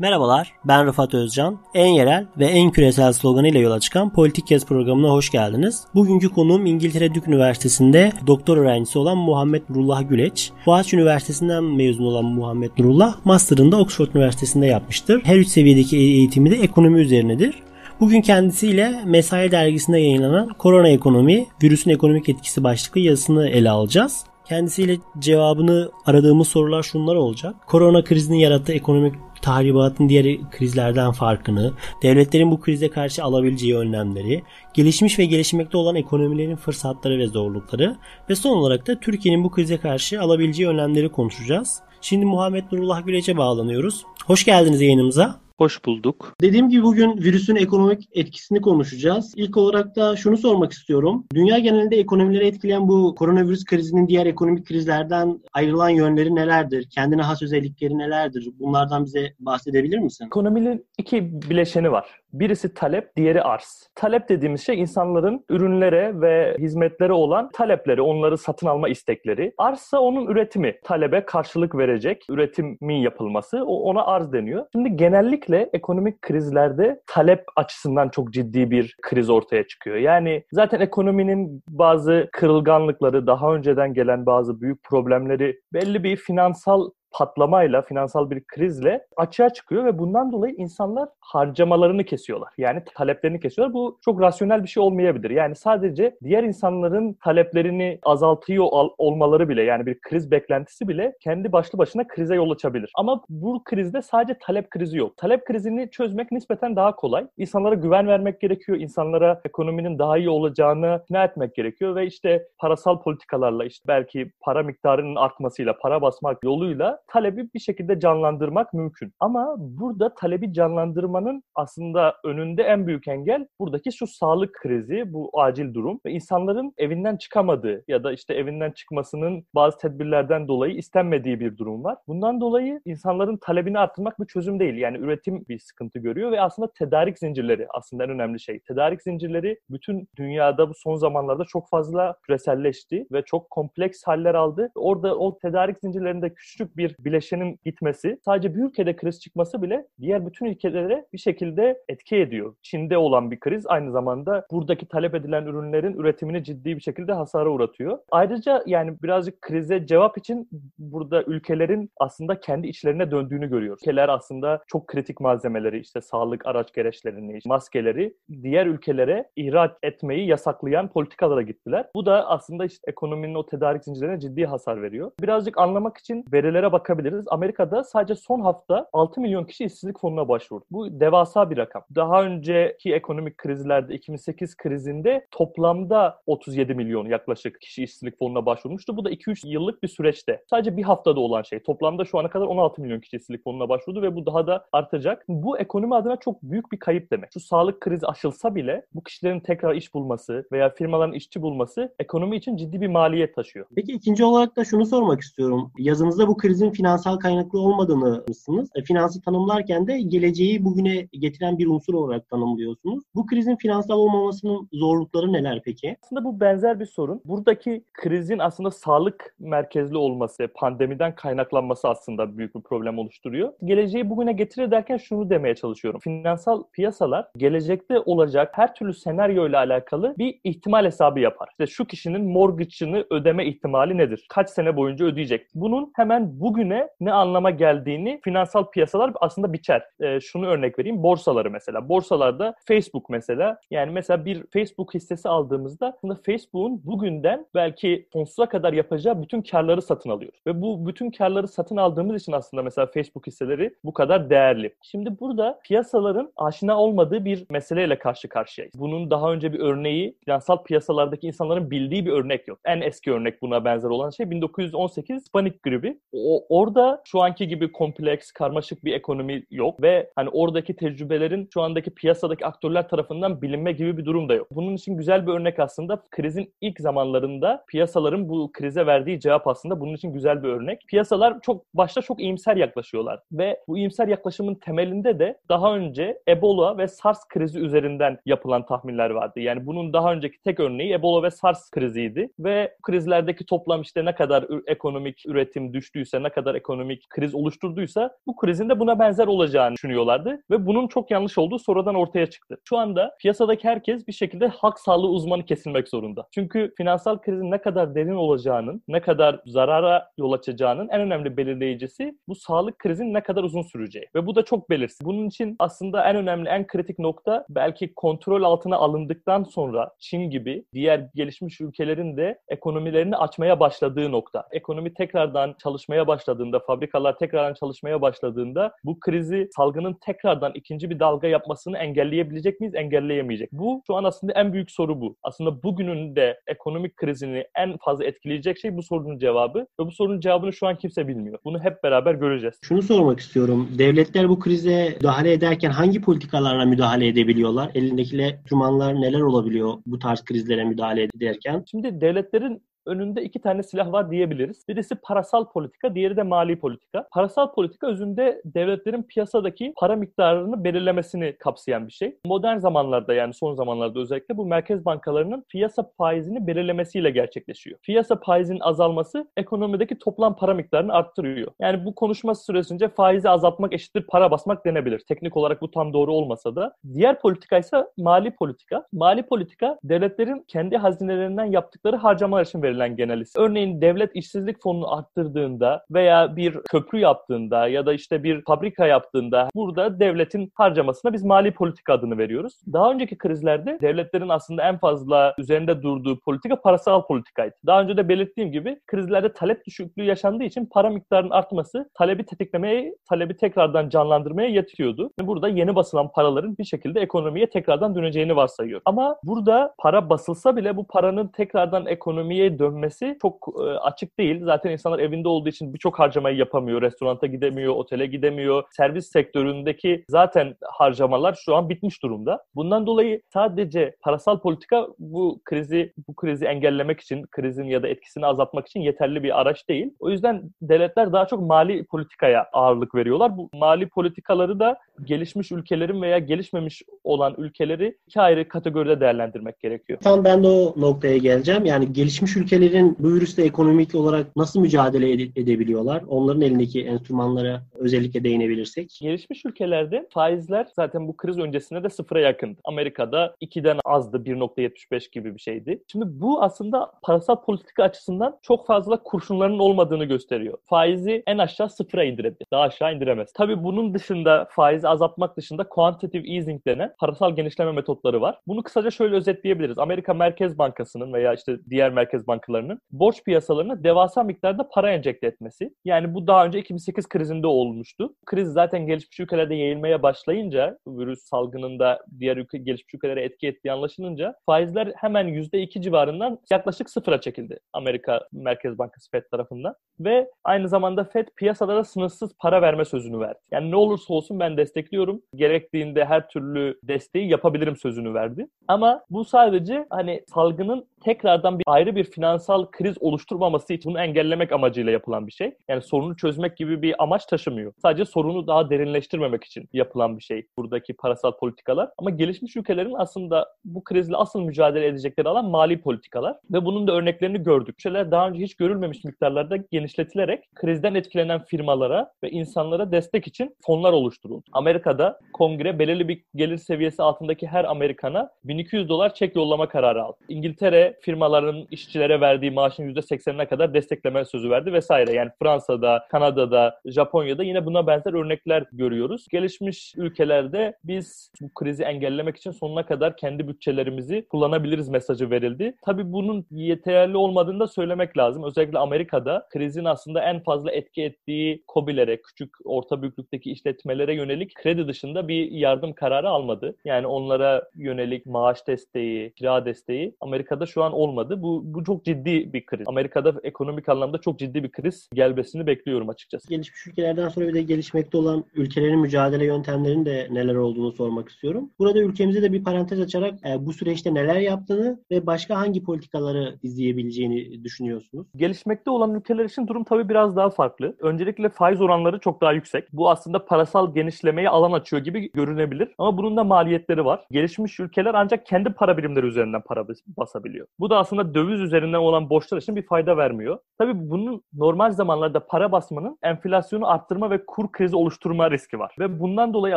Merhabalar, ben Rıfat Özcan. En yerel ve en küresel sloganıyla yola çıkan Politik Kez programına hoş geldiniz. Bugünkü konuğum İngiltere Dük Üniversitesi'nde doktor öğrencisi olan Muhammed Nurullah Güleç. Boğaziçi Üniversitesi'nden mezun olan Muhammed Nurullah, Master'ını da Oxford Üniversitesi'nde yapmıştır. Her üç seviyedeki eğitimi de ekonomi üzerinedir. Bugün kendisiyle Mesai dergisinde yayınlanan Korona Ekonomi, Virüsün Ekonomik Etkisi başlıklı yazısını ele alacağız. Kendisiyle cevabını aradığımız sorular şunlar olacak. Korona krizinin yarattığı ekonomik tahribatın diğer krizlerden farkını, devletlerin bu krize karşı alabileceği önlemleri, gelişmiş ve gelişmekte olan ekonomilerin fırsatları ve zorlukları ve son olarak da Türkiye'nin bu krize karşı alabileceği önlemleri konuşacağız. Şimdi Muhammed Nurullah Güleç'e bağlanıyoruz. Hoş geldiniz yayınımıza. Hoş bulduk. Dediğim gibi bugün virüsün ekonomik etkisini konuşacağız. İlk olarak da şunu sormak istiyorum. Dünya genelinde ekonomileri etkileyen bu koronavirüs krizinin diğer ekonomik krizlerden ayrılan yönleri nelerdir? Kendine has özellikleri nelerdir? Bunlardan bize bahsedebilir misin? Ekonominin iki bileşeni var. Birisi talep, diğeri arz. Talep dediğimiz şey insanların ürünlere ve hizmetlere olan talepleri, onları satın alma istekleri. Arzsa onun üretimi, talebe karşılık verecek üretimin yapılması. O ona arz deniyor. Şimdi genellikle ekonomik krizlerde talep açısından çok ciddi bir kriz ortaya çıkıyor. Yani zaten ekonominin bazı kırılganlıkları, daha önceden gelen bazı büyük problemleri belli bir finansal patlamayla, finansal bir krizle açığa çıkıyor ve bundan dolayı insanlar harcamalarını kesiyorlar. Yani taleplerini kesiyorlar. Bu çok rasyonel bir şey olmayabilir. Yani sadece diğer insanların taleplerini azaltıyor olmaları bile yani bir kriz beklentisi bile kendi başlı başına krize yol açabilir. Ama bu krizde sadece talep krizi yok. Talep krizini çözmek nispeten daha kolay. İnsanlara güven vermek gerekiyor. İnsanlara ekonominin daha iyi olacağını ikna etmek gerekiyor ve işte parasal politikalarla işte belki para miktarının artmasıyla, para basmak yoluyla talebi bir şekilde canlandırmak mümkün. Ama burada talebi canlandırmanın aslında önünde en büyük engel buradaki şu sağlık krizi, bu acil durum ve insanların evinden çıkamadığı ya da işte evinden çıkmasının bazı tedbirlerden dolayı istenmediği bir durum var. Bundan dolayı insanların talebini arttırmak bir çözüm değil. Yani üretim bir sıkıntı görüyor ve aslında tedarik zincirleri aslında en önemli şey. Tedarik zincirleri bütün dünyada bu son zamanlarda çok fazla küreselleşti ve çok kompleks haller aldı. Orada o tedarik zincirlerinde küçük bir bir bileşenin gitmesi sadece bir ülkede kriz çıkması bile diğer bütün ülkelere bir şekilde etki ediyor. Çin'de olan bir kriz aynı zamanda buradaki talep edilen ürünlerin üretimini ciddi bir şekilde hasara uğratıyor. Ayrıca yani birazcık krize cevap için burada ülkelerin aslında kendi içlerine döndüğünü görüyoruz. Ülkeler aslında çok kritik malzemeleri işte sağlık araç gereçlerini, maskeleri diğer ülkelere ihraç etmeyi yasaklayan politikalara gittiler. Bu da aslında işte ekonominin o tedarik zincirlerine ciddi hasar veriyor. Birazcık anlamak için verilere bakabiliriz. Amerika'da sadece son hafta 6 milyon kişi işsizlik fonuna başvurdu. Bu devasa bir rakam. Daha önceki ekonomik krizlerde 2008 krizinde toplamda 37 milyon yaklaşık kişi işsizlik fonuna başvurmuştu. Bu da 2-3 yıllık bir süreçte. Sadece bir haftada olan şey. Toplamda şu ana kadar 16 milyon kişi işsizlik fonuna başvurdu ve bu daha da artacak. Bu ekonomi adına çok büyük bir kayıp demek. Şu sağlık krizi aşılsa bile bu kişilerin tekrar iş bulması veya firmaların işçi bulması ekonomi için ciddi bir maliyet taşıyor. Peki ikinci olarak da şunu sormak istiyorum. Yazınızda bu krizin krizin finansal kaynaklı olmadığını mısınız? E, finansı tanımlarken de geleceği bugüne getiren bir unsur olarak tanımlıyorsunuz. Bu krizin finansal olmamasının zorlukları neler peki? Aslında bu benzer bir sorun. Buradaki krizin aslında sağlık merkezli olması, pandemiden kaynaklanması aslında büyük bir problem oluşturuyor. Geleceği bugüne getirir derken şunu demeye çalışıyorum. Finansal piyasalar gelecekte olacak her türlü senaryo ile alakalı bir ihtimal hesabı yapar. İşte şu kişinin mortgage'ını ödeme ihtimali nedir? Kaç sene boyunca ödeyecek? Bunun hemen bugün bugüne ne anlama geldiğini finansal piyasalar aslında biçer. E, şunu örnek vereyim. Borsaları mesela. Borsalarda Facebook mesela. Yani mesela bir Facebook hissesi aldığımızda aslında Facebook'un bugünden belki sonsuza kadar yapacağı bütün karları satın alıyoruz. Ve bu bütün karları satın aldığımız için aslında mesela Facebook hisseleri bu kadar değerli. Şimdi burada piyasaların aşina olmadığı bir meseleyle karşı karşıyayız. Bunun daha önce bir örneği finansal piyasalardaki insanların bildiği bir örnek yok. En eski örnek buna benzer olan şey 1918 panik gribi. O, orada şu anki gibi kompleks, karmaşık bir ekonomi yok ve hani oradaki tecrübelerin şu andaki piyasadaki aktörler tarafından bilinme gibi bir durum da yok. Bunun için güzel bir örnek aslında krizin ilk zamanlarında piyasaların bu krize verdiği cevap aslında bunun için güzel bir örnek. Piyasalar çok başta çok iyimser yaklaşıyorlar ve bu iyimser yaklaşımın temelinde de daha önce Ebola ve SARS krizi üzerinden yapılan tahminler vardı. Yani bunun daha önceki tek örneği Ebola ve SARS kriziydi ve krizlerdeki toplam işte ne kadar ekonomik üretim düştüyse, ne kadar kadar ekonomik kriz oluşturduysa bu krizin de buna benzer olacağını düşünüyorlardı ve bunun çok yanlış olduğu sonradan ortaya çıktı. Şu anda piyasadaki herkes bir şekilde halk sağlığı uzmanı kesilmek zorunda. Çünkü finansal krizin ne kadar derin olacağının, ne kadar zarara yol açacağının en önemli belirleyicisi bu sağlık krizin ne kadar uzun süreceği. Ve bu da çok belirsiz. Bunun için aslında en önemli, en kritik nokta belki kontrol altına alındıktan sonra Çin gibi diğer gelişmiş ülkelerin de ekonomilerini açmaya başladığı nokta. Ekonomi tekrardan çalışmaya başladığında, fabrikalar tekrardan çalışmaya başladığında bu krizi, salgının tekrardan ikinci bir dalga yapmasını engelleyebilecek miyiz, engelleyemeyecek? Bu şu an aslında en büyük soru bu. Aslında bugünün de ekonomik krizini en fazla etkileyecek şey bu sorunun cevabı ve bu sorunun cevabını şu an kimse bilmiyor. Bunu hep beraber göreceğiz. Şunu sormak istiyorum. Devletler bu krize müdahale ederken hangi politikalarla müdahale edebiliyorlar? Elindekiler, Müslümanlar neler olabiliyor bu tarz krizlere müdahale ederken? Şimdi devletlerin önünde iki tane silah var diyebiliriz. Birisi parasal politika, diğeri de mali politika. Parasal politika özünde devletlerin piyasadaki para miktarını belirlemesini kapsayan bir şey. Modern zamanlarda yani son zamanlarda özellikle bu merkez bankalarının piyasa faizini belirlemesiyle gerçekleşiyor. Piyasa faizinin azalması ekonomideki toplam para miktarını arttırıyor. Yani bu konuşma süresince faizi azaltmak eşittir para basmak denebilir. Teknik olarak bu tam doğru olmasa da. Diğer politika ise mali politika. Mali politika devletlerin kendi hazinelerinden yaptıkları harcamalar için verilen verilen genel isim. Örneğin devlet işsizlik fonunu arttırdığında veya bir köprü yaptığında ya da işte bir fabrika yaptığında burada devletin harcamasına biz mali politika adını veriyoruz. Daha önceki krizlerde devletlerin aslında en fazla üzerinde durduğu politika parasal politikaydı. Daha önce de belirttiğim gibi krizlerde talep düşüklüğü yaşandığı için para miktarının artması talebi tetiklemeye, talebi tekrardan canlandırmaya yetiyordu. Burada yeni basılan paraların bir şekilde ekonomiye tekrardan döneceğini varsayıyor. Ama burada para basılsa bile bu paranın tekrardan ekonomiye dön dönmesi çok e, açık değil. Zaten insanlar evinde olduğu için birçok harcamayı yapamıyor. Restoranta gidemiyor, otele gidemiyor. Servis sektöründeki zaten harcamalar şu an bitmiş durumda. Bundan dolayı sadece parasal politika bu krizi bu krizi engellemek için, krizin ya da etkisini azaltmak için yeterli bir araç değil. O yüzden devletler daha çok mali politikaya ağırlık veriyorlar. Bu mali politikaları da gelişmiş ülkelerin veya gelişmemiş olan ülkeleri iki ayrı kategoride değerlendirmek gerekiyor. Tam ben de o noktaya geleceğim. Yani gelişmiş ülke ülkelerin bu virüsle ekonomik olarak nasıl mücadele ede- edebiliyorlar? Onların elindeki enstrümanlara özellikle değinebilirsek. Gelişmiş ülkelerde faizler zaten bu kriz öncesinde de sıfıra yakındı. Amerika'da 2'den azdı 1.75 gibi bir şeydi. Şimdi bu aslında parasal politika açısından çok fazla kurşunların olmadığını gösteriyor. Faizi en aşağı sıfıra indirebilir. Daha aşağı indiremez. Tabii bunun dışında faizi azaltmak dışında quantitative easing denen parasal genişleme metotları var. Bunu kısaca şöyle özetleyebiliriz. Amerika Merkez Bankası'nın veya işte diğer merkez bankaları bankalarının borç piyasalarına devasa miktarda para enjekte etmesi. Yani bu daha önce 2008 krizinde olmuştu. Kriz zaten gelişmiş ülkelerde yayılmaya başlayınca, virüs salgınında diğer ülke, gelişmiş ülkelere etki ettiği anlaşılınca faizler hemen %2 civarından yaklaşık sıfıra çekildi Amerika Merkez Bankası FED tarafından. Ve aynı zamanda FED piyasalara sınırsız para verme sözünü verdi. Yani ne olursa olsun ben destekliyorum. Gerektiğinde her türlü desteği yapabilirim sözünü verdi. Ama bu sadece hani salgının tekrardan bir ayrı bir finansal kriz oluşturmaması için bunu engellemek amacıyla yapılan bir şey. Yani sorunu çözmek gibi bir amaç taşımıyor. Sadece sorunu daha derinleştirmemek için yapılan bir şey buradaki parasal politikalar. Ama gelişmiş ülkelerin aslında bu krizle asıl mücadele edecekleri alan mali politikalar ve bunun da örneklerini gördük. Şeyler daha önce hiç görülmemiş miktarlarda genişletilerek krizden etkilenen firmalara ve insanlara destek için fonlar oluşturuldu. Amerika'da kongre belirli bir gelir seviyesi altındaki her Amerikana 1200 dolar çek yollama kararı aldı. İngiltere firmaların işçilere verdiği maaşın %80'ine kadar destekleme sözü verdi vesaire. Yani Fransa'da, Kanada'da, Japonya'da yine buna benzer örnekler görüyoruz. Gelişmiş ülkelerde biz bu krizi engellemek için sonuna kadar kendi bütçelerimizi kullanabiliriz mesajı verildi. Tabii bunun yeterli olmadığını da söylemek lazım. Özellikle Amerika'da krizin aslında en fazla etki ettiği COBİ'lere, küçük orta büyüklükteki işletmelere yönelik kredi dışında bir yardım kararı almadı. Yani onlara yönelik maaş desteği, kira desteği Amerika'da şu an olmadı. Bu, bu çok ciddi bir kriz. Amerika'da ekonomik anlamda çok ciddi bir kriz gelmesini bekliyorum açıkçası. Gelişmiş ülkelerden sonra bir de gelişmekte olan ülkelerin mücadele yöntemlerinin de neler olduğunu sormak istiyorum. Burada ülkemize de bir parantez açarak e, bu süreçte neler yaptığını ve başka hangi politikaları izleyebileceğini düşünüyorsunuz? Gelişmekte olan ülkeler için durum tabii biraz daha farklı. Öncelikle faiz oranları çok daha yüksek. Bu aslında parasal genişlemeye alan açıyor gibi görünebilir. Ama bunun da maliyetleri var. Gelişmiş ülkeler ancak kendi para birimleri üzerinden para basabiliyor. Bu da aslında döviz üzerinden olan borçlar için bir fayda vermiyor. Tabii bunun normal zamanlarda para basmanın enflasyonu arttırma ve kur krizi oluşturma riski var. Ve bundan dolayı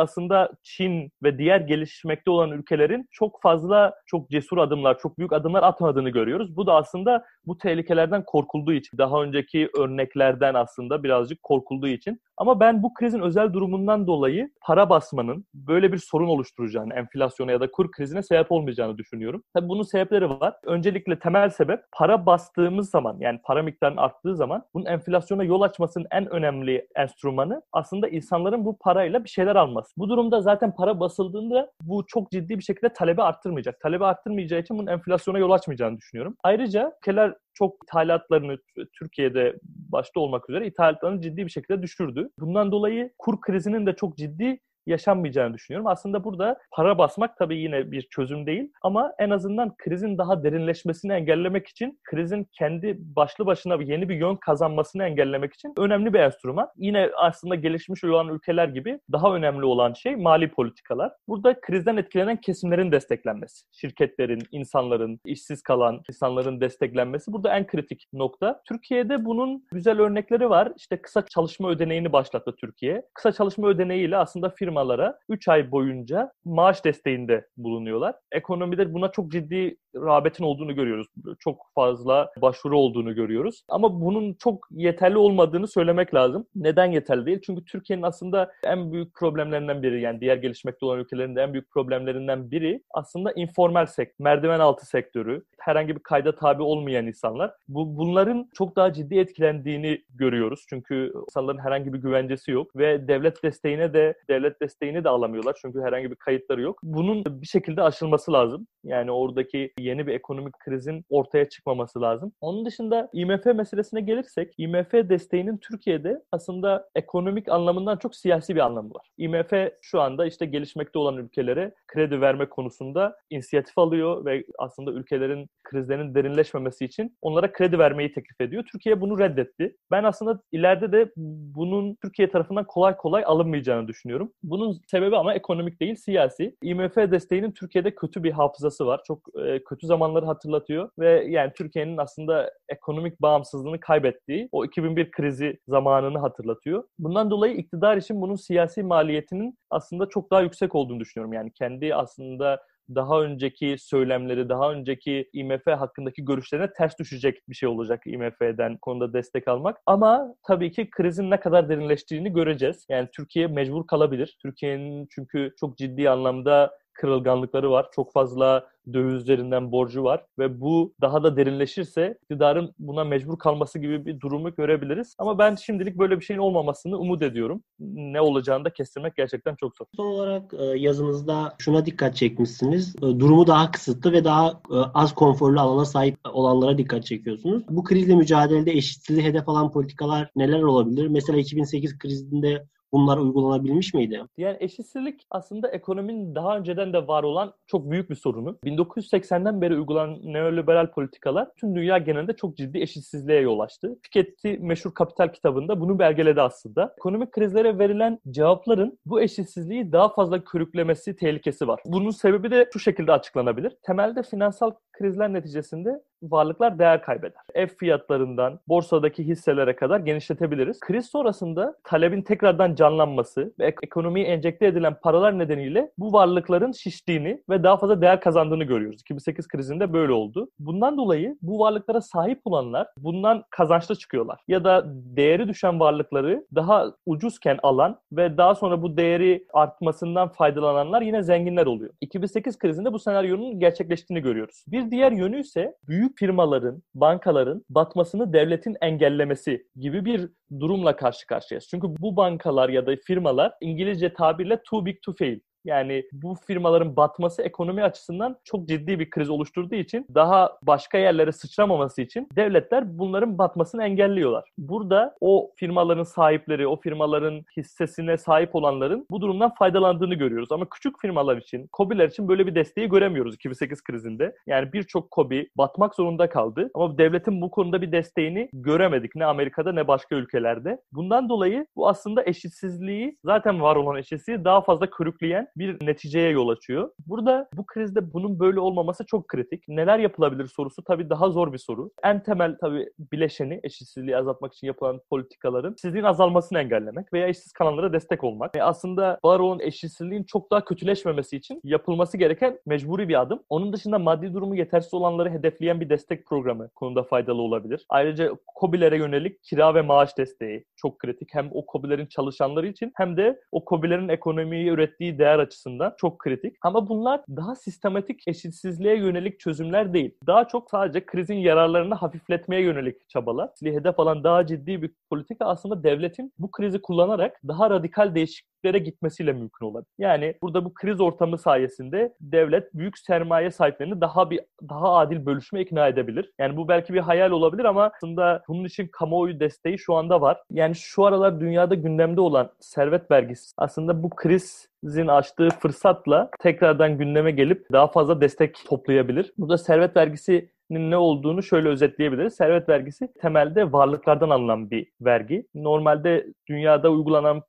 aslında Çin ve diğer gelişmekte olan ülkelerin çok fazla çok cesur adımlar, çok büyük adımlar atmadığını görüyoruz. Bu da aslında bu tehlikelerden korkulduğu için, daha önceki örneklerden aslında birazcık korkulduğu için. Ama ben bu krizin özel durumundan dolayı para basmanın böyle bir sorun oluşturacağını, enflasyona ya da kur krizine sebep olmayacağını düşünüyorum. Tabii bunun sebepleri var. Öncelikle temel sebep para bastığımız zaman yani para miktarının arttığı zaman bunun enflasyona yol açmasının en önemli enstrümanı aslında insanların bu parayla bir şeyler alması. Bu durumda zaten para basıldığında bu çok ciddi bir şekilde talebi arttırmayacak. Talebi arttırmayacağı için bunun enflasyona yol açmayacağını düşünüyorum. Ayrıca ülkeler çok ithalatlarını Türkiye'de başta olmak üzere ithalatlarını ciddi bir şekilde düşürdü. Bundan dolayı kur krizinin de çok ciddi yaşanmayacağını düşünüyorum. Aslında burada para basmak tabii yine bir çözüm değil ama en azından krizin daha derinleşmesini engellemek için krizin kendi başlı başına yeni bir yön kazanmasını engellemek için önemli bir enstrüman. Yine aslında gelişmiş olan ülkeler gibi daha önemli olan şey mali politikalar. Burada krizden etkilenen kesimlerin desteklenmesi. Şirketlerin, insanların, işsiz kalan insanların desteklenmesi burada en kritik nokta. Türkiye'de bunun güzel örnekleri var. İşte kısa çalışma ödeneğini başlattı Türkiye. Kısa çalışma ödeneğiyle aslında firma firmalara 3 ay boyunca maaş desteğinde bulunuyorlar. Ekonomide buna çok ciddi rağbetin olduğunu görüyoruz. Çok fazla başvuru olduğunu görüyoruz. Ama bunun çok yeterli olmadığını söylemek lazım. Neden yeterli değil? Çünkü Türkiye'nin aslında en büyük problemlerinden biri yani diğer gelişmekte olan ülkelerin de en büyük problemlerinden biri aslında informal sektör, merdiven altı sektörü, herhangi bir kayda tabi olmayan insanlar. Bu bunların çok daha ciddi etkilendiğini görüyoruz. Çünkü insanların herhangi bir güvencesi yok ve devlet desteğine de devlet desteğini de alamıyorlar. Çünkü herhangi bir kayıtları yok. Bunun bir şekilde aşılması lazım. Yani oradaki yeni bir ekonomik krizin ortaya çıkmaması lazım. Onun dışında IMF meselesine gelirsek, IMF desteğinin Türkiye'de aslında ekonomik anlamından çok siyasi bir anlamı var. IMF şu anda işte gelişmekte olan ülkelere kredi verme konusunda inisiyatif alıyor ve aslında ülkelerin krizlerin derinleşmemesi için onlara kredi vermeyi teklif ediyor. Türkiye bunu reddetti. Ben aslında ileride de bunun Türkiye tarafından kolay kolay alınmayacağını düşünüyorum. Bunun sebebi ama ekonomik değil, siyasi. IMF desteğinin Türkiye'de kötü bir hafızası var. Çok e, kötü zamanları hatırlatıyor ve yani Türkiye'nin aslında ekonomik bağımsızlığını kaybettiği o 2001 krizi zamanını hatırlatıyor. Bundan dolayı iktidar için bunun siyasi maliyetinin aslında çok daha yüksek olduğunu düşünüyorum. Yani kendi aslında daha önceki söylemleri, daha önceki IMF hakkındaki görüşlerine ters düşecek bir şey olacak IMF'den konuda destek almak. Ama tabii ki krizin ne kadar derinleştiğini göreceğiz. Yani Türkiye mecbur kalabilir. Türkiye'nin çünkü çok ciddi anlamda kırılganlıkları var. Çok fazla dövizlerinden borcu var ve bu daha da derinleşirse iktidarın buna mecbur kalması gibi bir durumu görebiliriz. Ama ben şimdilik böyle bir şeyin olmamasını umut ediyorum. Ne olacağını da kestirmek gerçekten çok zor. Son olarak e, yazınızda şuna dikkat çekmişsiniz. E, durumu daha kısıtlı ve daha e, az konforlu alana sahip olanlara dikkat çekiyorsunuz. Bu krizle mücadelede eşitsizliği hedef alan politikalar neler olabilir? Mesela 2008 krizinde bunlar uygulanabilmiş miydi? Yani eşitsizlik aslında ekonominin daha önceden de var olan çok büyük bir sorunu. 1980'den beri uygulanan neoliberal politikalar tüm dünya genelinde çok ciddi eşitsizliğe yol açtı. Piketty meşhur Kapital kitabında bunu belgeledi aslında. Ekonomik krizlere verilen cevapların bu eşitsizliği daha fazla körüklemesi tehlikesi var. Bunun sebebi de şu şekilde açıklanabilir. Temelde finansal krizler neticesinde varlıklar değer kaybeder. Ev fiyatlarından borsadaki hisselere kadar genişletebiliriz. Kriz sonrasında talebin tekrardan canlanması ve ekonomiye enjekte edilen paralar nedeniyle bu varlıkların şiştiğini ve daha fazla değer kazandığını görüyoruz. 2008 krizinde böyle oldu. Bundan dolayı bu varlıklara sahip olanlar bundan kazançlı çıkıyorlar. Ya da değeri düşen varlıkları daha ucuzken alan ve daha sonra bu değeri artmasından faydalananlar yine zenginler oluyor. 2008 krizinde bu senaryonun gerçekleştiğini görüyoruz. Bir diğer yönü ise büyük firmaların, bankaların batmasını devletin engellemesi gibi bir durumla karşı karşıyayız. Çünkü bu bankalar ya da firmalar İngilizce tabirle too big to fail yani bu firmaların batması ekonomi açısından çok ciddi bir kriz oluşturduğu için daha başka yerlere sıçramaması için devletler bunların batmasını engelliyorlar. Burada o firmaların sahipleri, o firmaların hissesine sahip olanların bu durumdan faydalandığını görüyoruz. Ama küçük firmalar için, COBİ'ler için böyle bir desteği göremiyoruz 2008 krizinde. Yani birçok COBİ batmak zorunda kaldı. Ama devletin bu konuda bir desteğini göremedik. Ne Amerika'da ne başka ülkelerde. Bundan dolayı bu aslında eşitsizliği, zaten var olan eşitsizliği daha fazla körükleyen bir neticeye yol açıyor. Burada bu krizde bunun böyle olmaması çok kritik. Neler yapılabilir sorusu tabii daha zor bir soru. En temel tabii bileşeni eşitsizliği azaltmak için yapılan politikaların eşitsizliğin azalmasını engellemek veya işsiz kalanlara destek olmak. E aslında var olan eşitsizliğin çok daha kötüleşmemesi için yapılması gereken mecburi bir adım. Onun dışında maddi durumu yetersiz olanları hedefleyen bir destek programı konuda faydalı olabilir. Ayrıca COBİ'lere yönelik kira ve maaş desteği çok kritik. Hem o COBİ'lerin çalışanları için hem de o COBİ'lerin ekonomiyi ürettiği değer açısından çok kritik. Ama bunlar daha sistematik eşitsizliğe yönelik çözümler değil. Daha çok sadece krizin yararlarını hafifletmeye yönelik çabalar. Hedef alan daha ciddi bir politika aslında devletin bu krizi kullanarak daha radikal değişikliklere gitmesiyle mümkün olabilir. Yani burada bu kriz ortamı sayesinde devlet büyük sermaye sahiplerini daha bir daha adil bölüşme ikna edebilir. Yani bu belki bir hayal olabilir ama aslında bunun için kamuoyu desteği şu anda var. Yani şu aralar dünyada gündemde olan servet vergisi aslında bu krizin açtığı fırsatla tekrardan gündeme gelip daha fazla destek toplayabilir. Burada servet vergisi ne olduğunu şöyle özetleyebiliriz. Servet vergisi temelde varlıklardan alınan bir vergi. Normalde dünyada uygulanan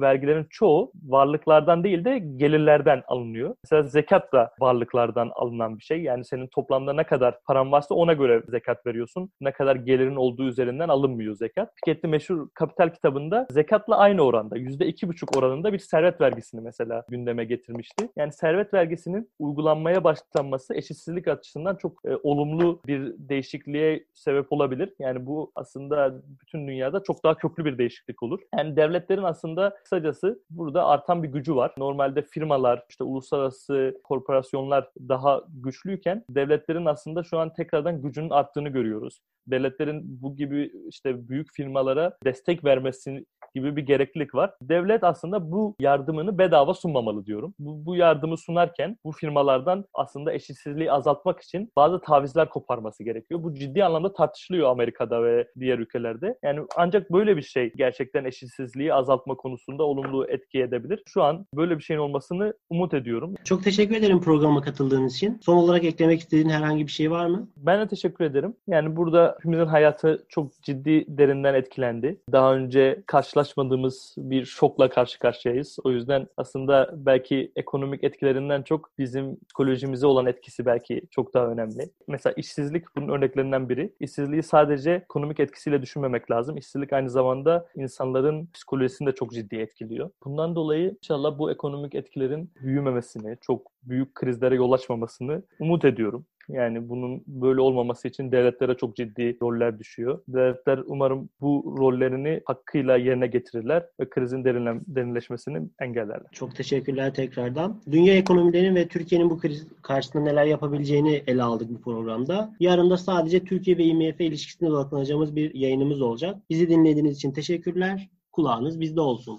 vergilerin çoğu varlıklardan değil de gelirlerden alınıyor. Mesela zekat da varlıklardan alınan bir şey. Yani senin toplamda ne kadar paran varsa ona göre zekat veriyorsun. Ne kadar gelirin olduğu üzerinden alınmıyor zekat. Piketty meşhur Kapital kitabında zekatla aynı oranda %2,5 oranında bir servet vergisini mesela gündeme getirmişti. Yani servet vergisinin uygulanmaya başlanması eşitsizlik açısından çok e, olumlu bir değişikliğe sebep olabilir. Yani bu aslında bütün dünyada çok daha köklü bir değişiklik olur. Yani devletlerin aslında aslında kısacası burada artan bir gücü var. Normalde firmalar, işte uluslararası korporasyonlar daha güçlüyken devletlerin aslında şu an tekrardan gücünün arttığını görüyoruz. Devletlerin bu gibi işte büyük firmalara destek vermesi gibi bir gereklilik var. Devlet aslında bu yardımını bedava sunmamalı diyorum. Bu, bu yardımı sunarken bu firmalardan aslında eşitsizliği azaltmak için bazı tavizler koparması gerekiyor. Bu ciddi anlamda tartışılıyor Amerika'da ve diğer ülkelerde. Yani ancak böyle bir şey gerçekten eşitsizliği azaltma konusunda olumlu etki edebilir. Şu an böyle bir şeyin olmasını umut ediyorum. Çok teşekkür ederim programa katıldığın için. Son olarak eklemek istediğin herhangi bir şey var mı? Ben de teşekkür ederim. Yani burada hepimizin hayatı çok ciddi derinden etkilendi. Daha önce karşılaşmadığımız bir şokla karşı karşıyayız. O yüzden aslında belki ekonomik etkilerinden çok bizim psikolojimize olan etkisi belki çok daha önemli. Mesela işsizlik bunun örneklerinden biri. İşsizliği sadece ekonomik etkisiyle düşünmemek lazım. İşsizlik aynı zamanda insanların psikolojisini de çok ciddi etkiliyor. Bundan dolayı inşallah bu ekonomik etkilerin büyümemesini, çok büyük krizlere yol açmamasını umut ediyorum. Yani bunun böyle olmaması için devletlere çok ciddi roller düşüyor. Devletler umarım bu rollerini hakkıyla yerine getirirler ve krizin derinle, derinleşmesini engellerler. Çok teşekkürler tekrardan. Dünya ekonomilerinin ve Türkiye'nin bu kriz karşısında neler yapabileceğini ele aldık bu programda. Yarın da sadece Türkiye ve IMF ilişkisine odaklanacağımız bir yayınımız olacak. Bizi dinlediğiniz için teşekkürler. Kulağınız bizde olsun.